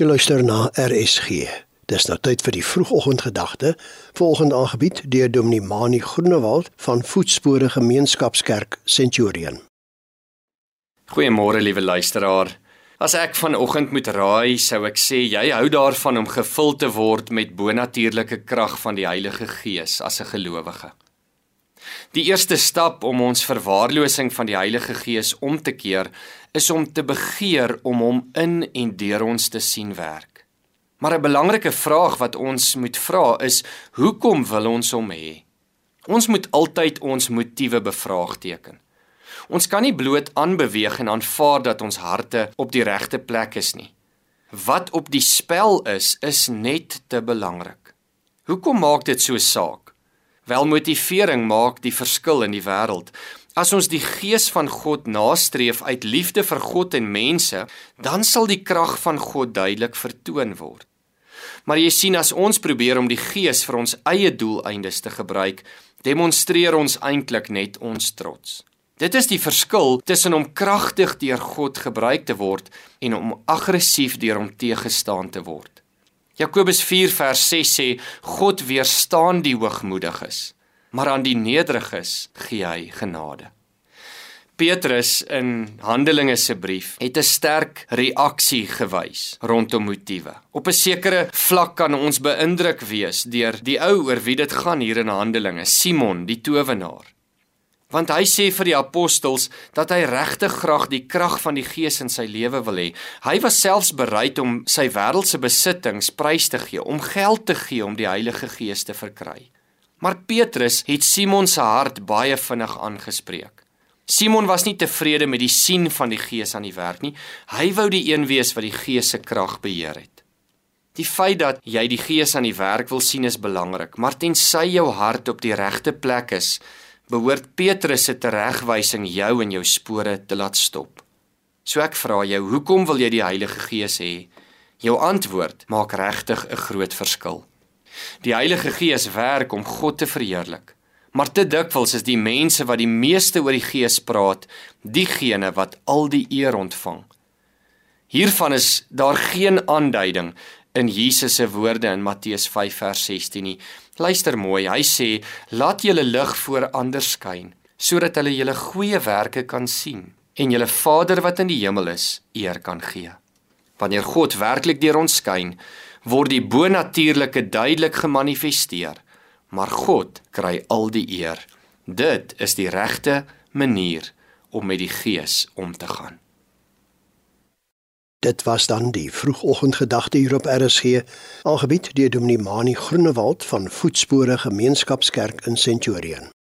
Jy luister na RSG. Dis nou tyd vir die vroegoggendgedagte, volgende aangebied deur Dominee Mani Groenewald van Voetspore Gemeenskapskerk Centurion. Goeiemôre liewe luisteraar. As ek vanoggend moet raai, sou ek sê jy hou daarvan om gevul te word met bonatuurlike krag van die Heilige Gees as 'n gelowige. Die eerste stap om ons verwaarlosing van die Heilige Gees om te keer, is om te begeer om hom in en deur ons te sien werk. Maar 'n belangrike vraag wat ons moet vra is: hoekom wil ons hom hê? Ons moet altyd ons motiewe bevraagteken. Ons kan nie bloot aanbeweeg en aanvaar dat ons harte op die regte plek is nie. Wat op die spel is, is net te belangrik. Hoekom maak dit so saak? Wel motivering maak die verskil in die wêreld. As ons die gees van God nastreef uit liefde vir God en mense, dan sal die krag van God duidelik vertoon word. Maar jy sien as ons probeer om die gees vir ons eie doeleindes te gebruik, demonstreer ons eintlik net ons trots. Dit is die verskil tussen om kragtig deur God gebruik te word en om aggressief deur hom teëgestaan te word. Jakobus 4 vers 6 sê God weerstaan die hoogmoediges, maar aan die nederiges gee hy genade. Petrus in Handelinge se brief het 'n sterk reaksie gewys rondom motiewe. Op 'n sekere vlak kan ons beïndruk wees deur die ou oor wie dit gaan hier in Handelinge, Simon die towenaar want hy sê vir die apostels dat hy regtig graag die krag van die Gees in sy lewe wil hê. Hy was selfs bereid om sy wêreldse besittings prys te gee, om geld te gee om die Heilige Gees te verkry. Maar Petrus het Simon se hart baie vinnig aangespreek. Simon was nie tevrede met die sien van die Gees aan die werk nie. Hy wou die een wees wat die Gees se krag beheer het. Die feit dat jy die Gees aan die werk wil sien is belangrik, maar tensy jou hart op die regte plek is, behoort Petrus se teregwysing jou in jou spore te laat stop. So ek vra jou, hoekom wil jy die Heilige Gees hê? Jou antwoord maak regtig 'n groot verskil. Die Heilige Gees werk om God te verheerlik. Maar te dikwels is die mense wat die meeste oor die Gees praat, diegene wat al die eer ontvang. Hiervan is daar geen aanduiding in Jesus se woorde in Matteus 5 vers 16 nie. Luister mooi, hy sê: "Laat julle lig voor ander skyn, sodat hulle julle goeie werke kan sien en julle Vader wat in die hemel is, eer kan gee." Wanneer God werklik deur ons skyn, word die bonatuurlike duidelik gemanifesteer, maar God kry al die eer. Dit is die regte manier om met die Gees om te gaan. Dit was dan die vroegoggendgedagte hier op RSG, aangebied deur Dominee Mani Groenewald van Voetspore Gemeenskapskerk in Centurion.